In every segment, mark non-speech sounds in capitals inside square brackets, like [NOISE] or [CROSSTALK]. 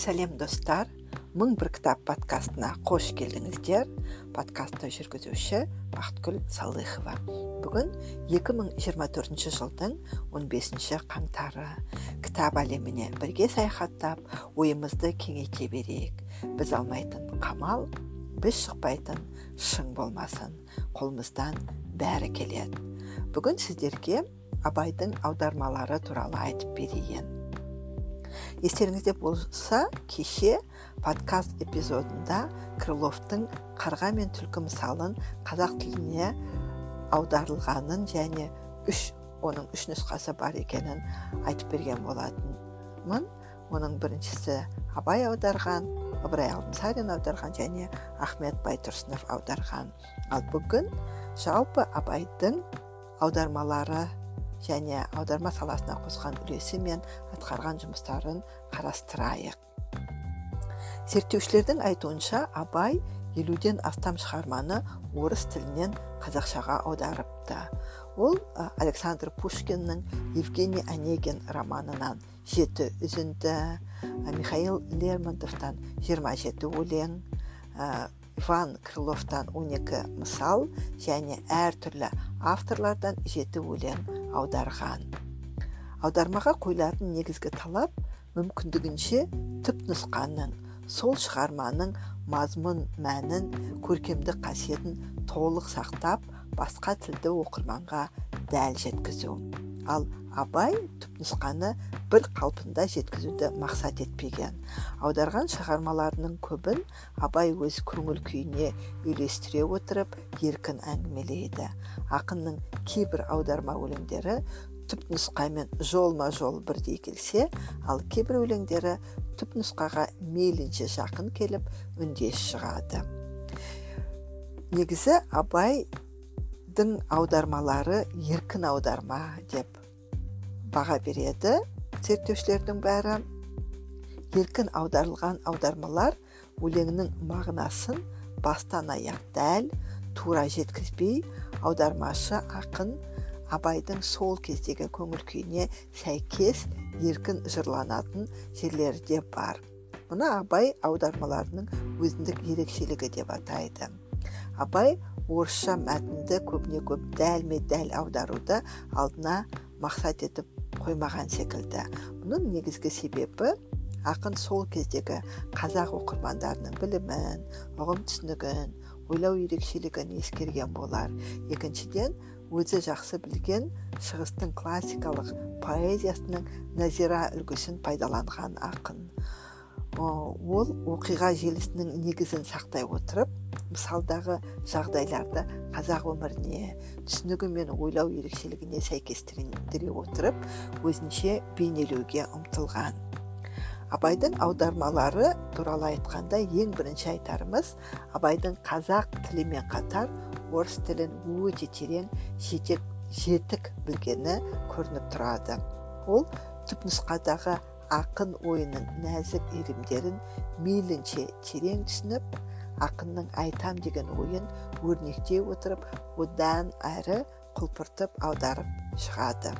сәлем достар. Мың бір кітап подкастына қош келдіңіздер. Подкастты жүргізуші бақытгүл салыхова. Бүгін 2024 жылдың 15 қаңтары. Кітап әлеміне бірге саяхаттап ойымызды кеңейте берейік. Біз алмайтын қамал біз шықпайтын шың болмасын. Қолымыздан бәрі келеді. Бүгін сіздерге абайдың аудармалары туралы айтып берейін. Естеріңізде болса кеше подкаст эпизодында крыловтың қарға мен түлкі мысалын қазақ тіліне аударылғанын және үш оның үш нұсқасы бар екенін айтып берген болатынмын. Оның біріншісі абай аударған ыбырай алтынсарин аударған және ахмет байтұрсынов аударған. Ал бүгін жалпы абайдың аудармалары және аударма саласына қосқан үлесі мен атқарған жұмыстарын қарастырайық. Зерттеушілердің айтуынша абай елуден астам шығарманы орыс тілінен қазақшаға аударыпты. Ол александр пушкиннің евгений онегин романынан жеті үзінді михаил лермонтовтан 27 өлең иван крыловтан 12 мысал және әртүрлі авторлардан жеті өлең аударған. Аудармаға қойылатын негізгі талап мүмкіндігінше түп нұсқаның сол шығарманың мазмұн мәнін көркемдік қасиетін толық сақтап басқа тілді оқырманға дәл жеткізу. Ал абай түпнұсқаны бір қалпында жеткізуді мақсат етпеген. Аударған шығармаларының көбін абай өз көңіл күйіне үйлестіре отырып еркін әңгімелейді. Ақынның кейбір аударма өлеңдері түпнұсқамен жолма жол бірдей келсе ал кейбір өлеңдері түпнұсқаға мейлінше жақын келіп үндес шығады. Негізі абайдың аудармалары еркін аударма деп баға береді зерттеушілердің бәрі. Еркін аударылған аудармалар өлеңнің мағынасын бастан аяқ дәл тура жеткізбей аудармашы ақын абайдың сол кездегі көңіл күйіне сәйкес еркін жырланатын жерлері де бар. Мұны абай аудармаларының өзіндік ерекшелігі деп атайды. Абай орысша мәтінді көбіне көп дәлме дәл аударуды алдына мақсат етіп қоймаған секілді. Бұның негізгі себебі ақын сол кездегі қазақ оқырмандарының білімін ұғым түсінігін ойлау ерекшелігін ескерген болар. Екіншіден өзі жақсы білген шығыстың классикалық поэзиясының назира үлгісін пайдаланған ақын. Ол оқиға желісінің негізін сақтай отырып мысалдағы жағдайларды қазақ өміріне түсінігі мен ойлау ерекшелігіне сәйкестендіре отырып өзінше бейнелеуге ұмтылған. Абайдың аудармалары туралы айтқанда ең бірінші айтарымыз абайдың қазақ тілімен қатар орыс тілін өте терең жетек, жетік білгені көрініп тұрады. Ол түпнұсқадағы ақын ойының нәзік иірімдерін мейлінше терең түсініп ақынның айтам деген ойын өрнектей отырып одан әрі құлпыртып аударып шығады.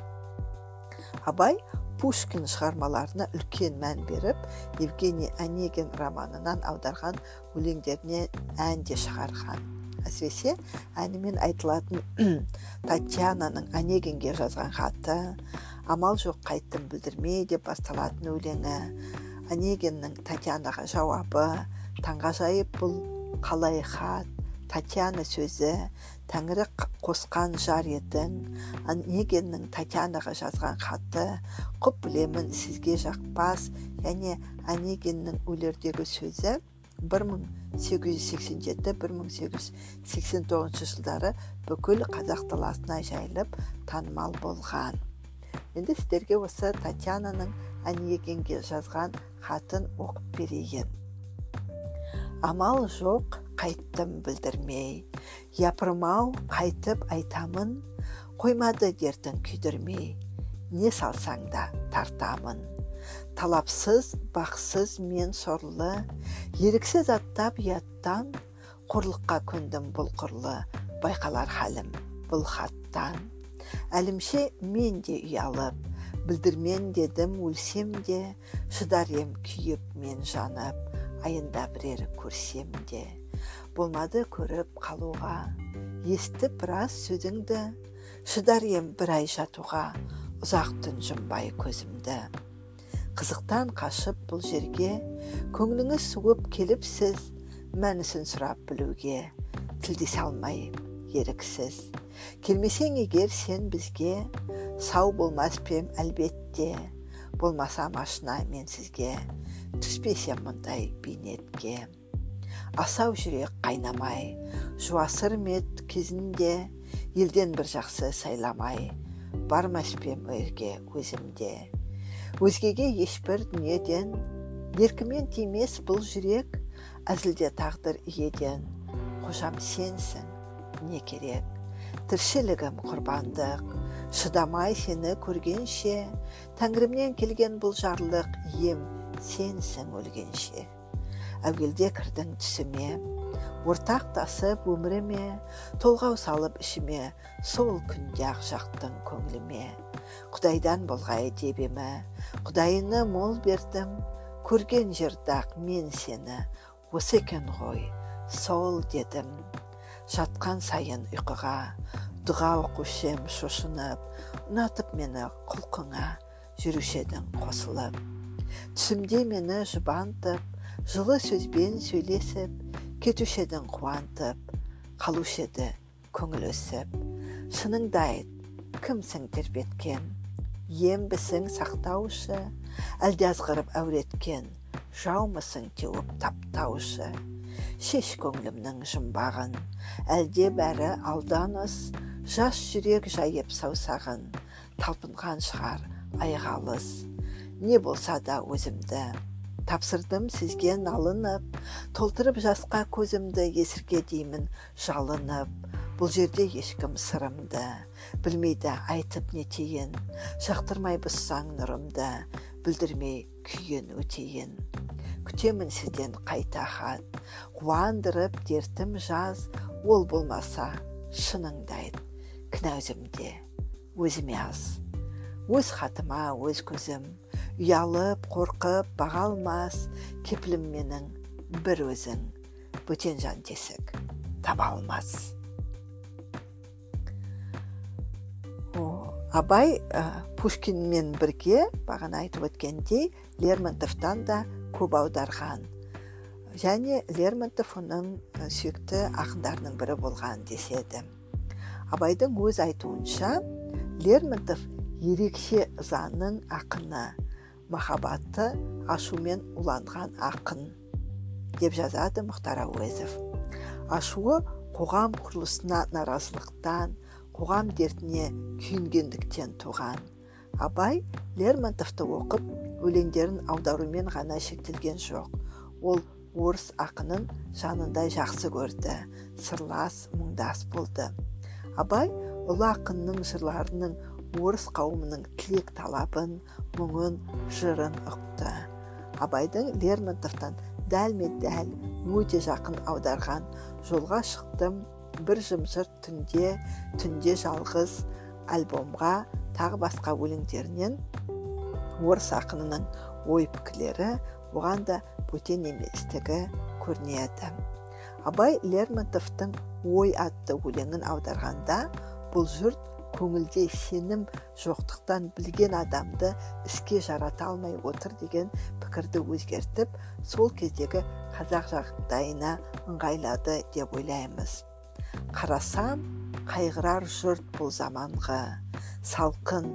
Абай пушкин шығармаларына үлкен мән беріп евгений онегин романынан аударған өлеңдеріне ән де шығарған. Әсіресе әнімен айтылатын [CLEARS THROAT] татьянаның онегинге жазған хаты амал жоқ қайттым білдірмей деп басталатын өлеңі. Онегиннің татьянаға жауабы таңғажайып бұл қалай хат? Татьяна сөзі тәңірі қосқан жар едің онегиннің татьянаға жазған хаты құп білемін сізге жақпас және онегиннің өлердегі сөзі 1887-1889 жылдары бүкіл қазақ даласына жайылып танымал болған. Енді сіздерге осы татьянаның онегинге жазған хатын оқып берейін. Амал жоқ қайттым білдірмей. Япырмау қайтып айтамын. Қоймады дертін күйдірмей. Не салсаң да тартамын. Талапсыз бақсыз мен сорлы. Еріксіз аттап ұяттан. Қорлыққа көндім бұл құрлы байқалар халім бұл хаттан. Әлімше мен де ұялып білдірмен дедім өлсем де шыдар ем күйіп мен жанып айында бірер көрсем де. Болмады көріп қалуға естіп біраз сөзіңді шыдар ем бір ай жатуға ұзақ түн жұмбай көзімді. Қызықтан қашып бұл жерге көңліңіз суып келіпсіз мәнісін сұрап білуге тілдесе алмай еріксіз. Келмесең егер сен бізге сау болмас пем әлбетте. Болмаса машина мен сізге. Түспесем мұндай бейнетке. Асау жүрек қайнамай. Жуасыр мет кезінде елден бір жақсы сайламай. Бармас пем өрге өзімде? Өзгеге ешбір дүниеден еркімен тимес бұл жүрек әзілде тағдыр иеден. Қожам сенсің не керек? Тіршілігім құрбандық. Шыдамай сені көргенше тәңірімнен келген бұл жарлық ем сенсің өлгенше. Әуелде кірдің түсіме ортақтасып өміріме толғау салып ішіме сол күнде ақ жақтың көңіліме. Құдайдан болғай деп емі құдайыны мол бердім. Көрген жерде ақ мен сені осы екен ғой сол дедім. Жатқан сайын ұйқыға дұға оқушы ем шошынып ұнатып мені құлқыңа жүруші едің қосылып. Түсімде мені жұбантып жылы сөзбен сөйлесіп кетуші едің қуантып қалушы еді көңіл өсіп. Шыныңды айт кімсің тербеткен? Ембісің сақтаушы әлде азғырып әуреткен? Жаумысың теуіп таптаушы? Шеш көңілімнің жұмбағын әлде бәрі алданыс жас жүрек жайып саусағын. Талпынған шығар айғалыс. Не болса да өзімді. Тапсырдым сізге налынып. Толтырып жасқа көзімді есірге деймін жалынып. Бұл жерде ешкім сырымды. Білмейді айтып не тейін жақтырмай бұзсаң нұрымды. Білдірмей күйін өтейін. Күтемін сізден қайта хат. Қуандырып дертім жаз ол болмаса шыныңды айт кінә өзімде өзіме аз. Өз хатыма өз көзім ұялып қорқып баға алмас кепілім менің бір өзің бөтен жан тесік таба алмас. Абай ә, пушкинмен бірге бағана айтып өткендей лермонтовтан да көп аударған. Және лермонтов оның сүйікті ақындарының бірі болған деседі абайдың өз айтуынша лермонтов ерекше ызаның ақыны махаббаты ашумен уланған ақын деп жазады мұхтар әуезов. Ашуы қоғам құрылысына наразылықтан қоғам дертіне күйінгендіктен туған. Абай лермонтовты оқып өлеңдерін аударумен ғана шектелген жоқ. Ол орыс ақынын жанындай жақсы көрді. Сырлас мұңдас болды. Абай ұлы ақынның жырларының орыс қауымының тілек талабын мұңын жырын ұқты. Абайдың лермонтовтан дәлме дәл өте жақын аударған жолға шықтым бір жымжырт түнде түнде жалғыз альбомға тағы басқа өлеңдерінен орыс ақынының ой пікірлері оған да бөтен еместігі көрінеді. Абай лермонтовтың ой атты өлеңін аударғанда бұл жұрт көңілде сенім жоқтықтан білген адамды іске жарата алмай отыр деген пікірді өзгертіп сол кездегі қазақ жағдайына ыңғайлады деп ойлаймыз. Қарасам қайғырар жұрт бұл заманғы салқын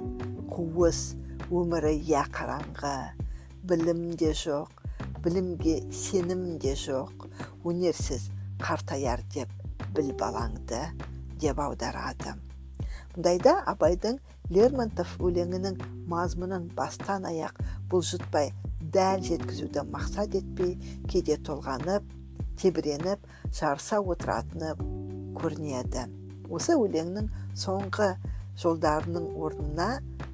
қуыс өмірі я қараңғы білім де жоқ білімге сенім де жоқ. Өнерсіз қартаяр деп біл балаңды деп аударады. Мұндайда абайдың лермонтов өлеңінің мазмұнын бастан аяқ бұлжытпай дәл жеткізуді мақсат етпей кейде толғанып тебіреніп жарыса отыратыны көрінеді. Осы өлеңнің соңғы жолдарының орнына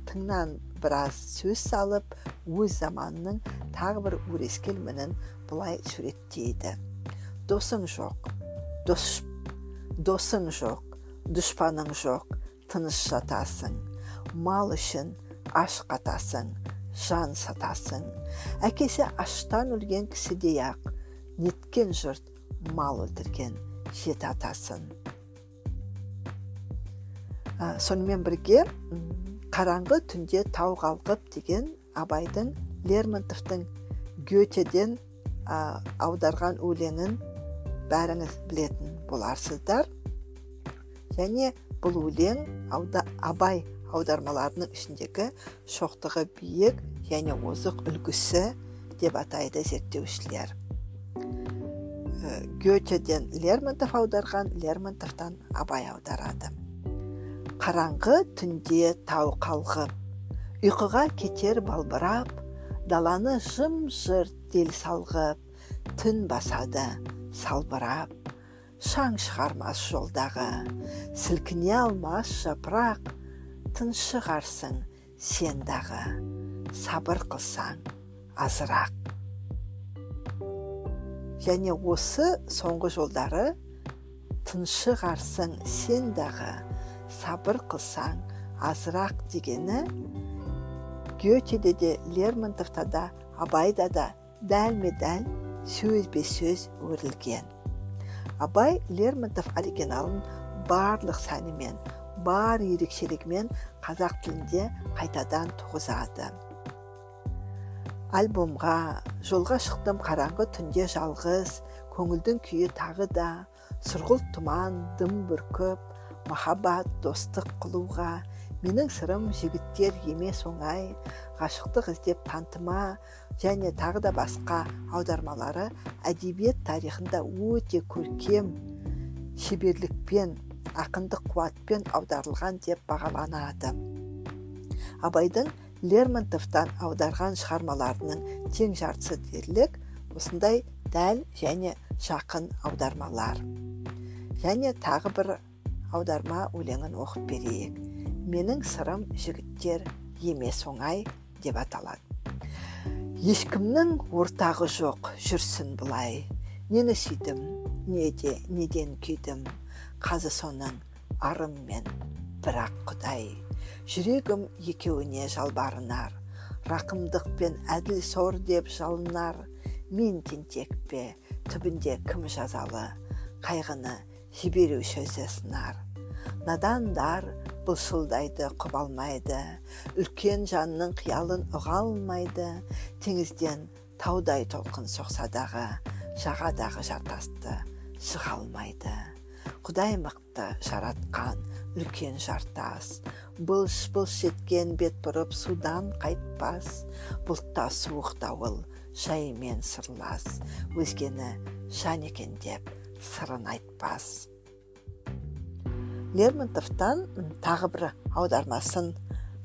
тыңнан біраз сөз салып өз заманының тағы бір өрескел мінін былай суреттейді. Досың жоқ дос, досың жоқ дұшпаның жоқ тыныш жатасың мал үшін аш қатасың жан сатасың. Әкесі аштан өлген кісідей ақ неткен жұрт мал өлтірген жеті атасын ә, сонымен бірге қараңғы түнде тау қалқып деген абайдың лермонтовтың гетеден аударған өлеңін бәріңіз білетін боларсыздар. Және бұл өлең абай аудармаларының ішіндегі шоқтығы биік және озық үлгісі деп атайды зерттеушілер. Ә, гетеден лермонтов аударған лермонтовтан абай аударады. Қараңғы түнде тау қалғып ұйқыға кетер балбырап даланы жым жырт дел салғып түн басады салбырап. Шаң шығармас жолдағы сілкіне алмас жапырақ тыншығарсың сен дағы. Сабыр қылсаң азырақ. Және осы соңғы жолдары тыншығарсың сен дағы. Сабыр қылсаң азырақ дегені гетеде де лермонтовта да абайда да дәлме дәл сөзбе сөз өрілген. Абай лермонтов оригиналын барлық сәнімен бар ерекшелігімен қазақ тілінде қайтадан туғызады. Альбомға жолға шықтым қараңғы түнде жалғыз көңілдің күйі тағы да сұрғылт тұман дым бүркіп махаббат достық қылуға менің сырым жігіттер емес оңай ғашықтық іздеп тантыма және тағы да басқа аудармалары әдебиет тарихында өте көркем шеберлікпен ақындық қуатпен аударылған деп бағаланады. Абайдың лермонтовтан аударған шығармаларының тең жартысы дерлік осындай дәл және жақын аудармалар. Және тағы бір аударма өлеңін оқып берейік. Менің сырым жігіттер емес оңай деп аталады. Ешкімнің ортағы жоқ жүрсін бұлай нені сүйдім неде неден күйдім қазы соның арым мен бірақ құдай. Жүрегім екеуіне жалбарынар рақымдық пен әділ сор деп жалынар. Мен тентек пе түбінде кім жазалы қайғыны жіберуші сынар надандар былшылдайды құба алмайды үлкен жанның қиялын ұға алмайды. Теңізден таудай толқын соқса дағы жағадағы жартасты шыға алмайды. Құдай мықты жаратқан үлкен жартас. Былш былш еткен бет бұрып судан қайтпас. Бұлтта суық дауыл жаймен сырлас. Өзгені жан екен деп сырын айтпас лермонтовтан тағы бір аудармасын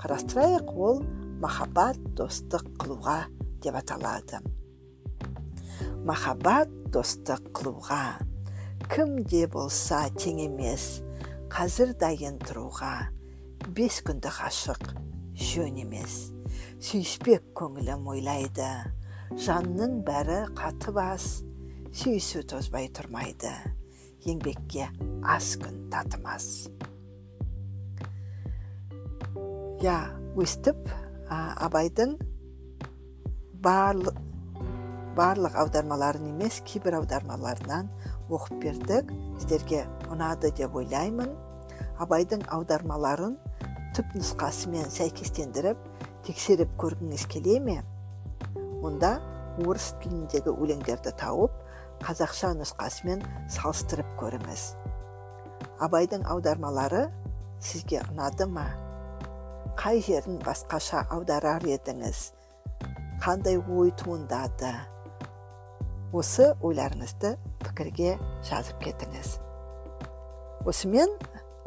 қарастырайық. Ол махаббат достық қылуға деп аталады. Махаббат достық қылуға кім де болса тең емес қазір дайын тұруға бес күнді ғашық жөн емес. Сүйіспек көңілім ойлайды жанның бәрі қаты бас сүйісу тозбай тұрмайды. Еңбекке аз күн татымас. Иә өстіп абайдың барлық барлық аудармаларын емес кейбір аудармаларынан оқып бердік. Сіздерге ұнады деп ойлаймын. Абайдың аудармаларын түп нұсқасымен сәйкестендіріп тексеріп көргіңіз келе ме? Онда орыс тіліндегі өлеңдерді тауып қазақша нұсқасымен салыстырып көріңіз. Абайдың аудармалары сізге ұнады ма? Қай жерін басқаша аударар едіңіз? Қандай ой туындады? Осы ойларыңызды пікірге жазып кетіңіз. Осымен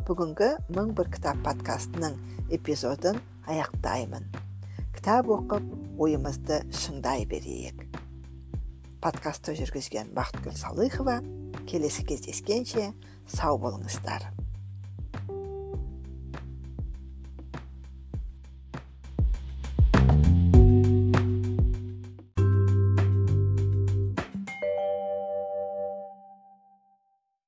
бүгінгі мың бір кітап подкастының эпизодын аяқтаймын. Кітап оқып ойымызды шыңдай берейік. Подкастты жүргізген бақытгүл салыхова. Келесі кездескенше сау болыңыздар.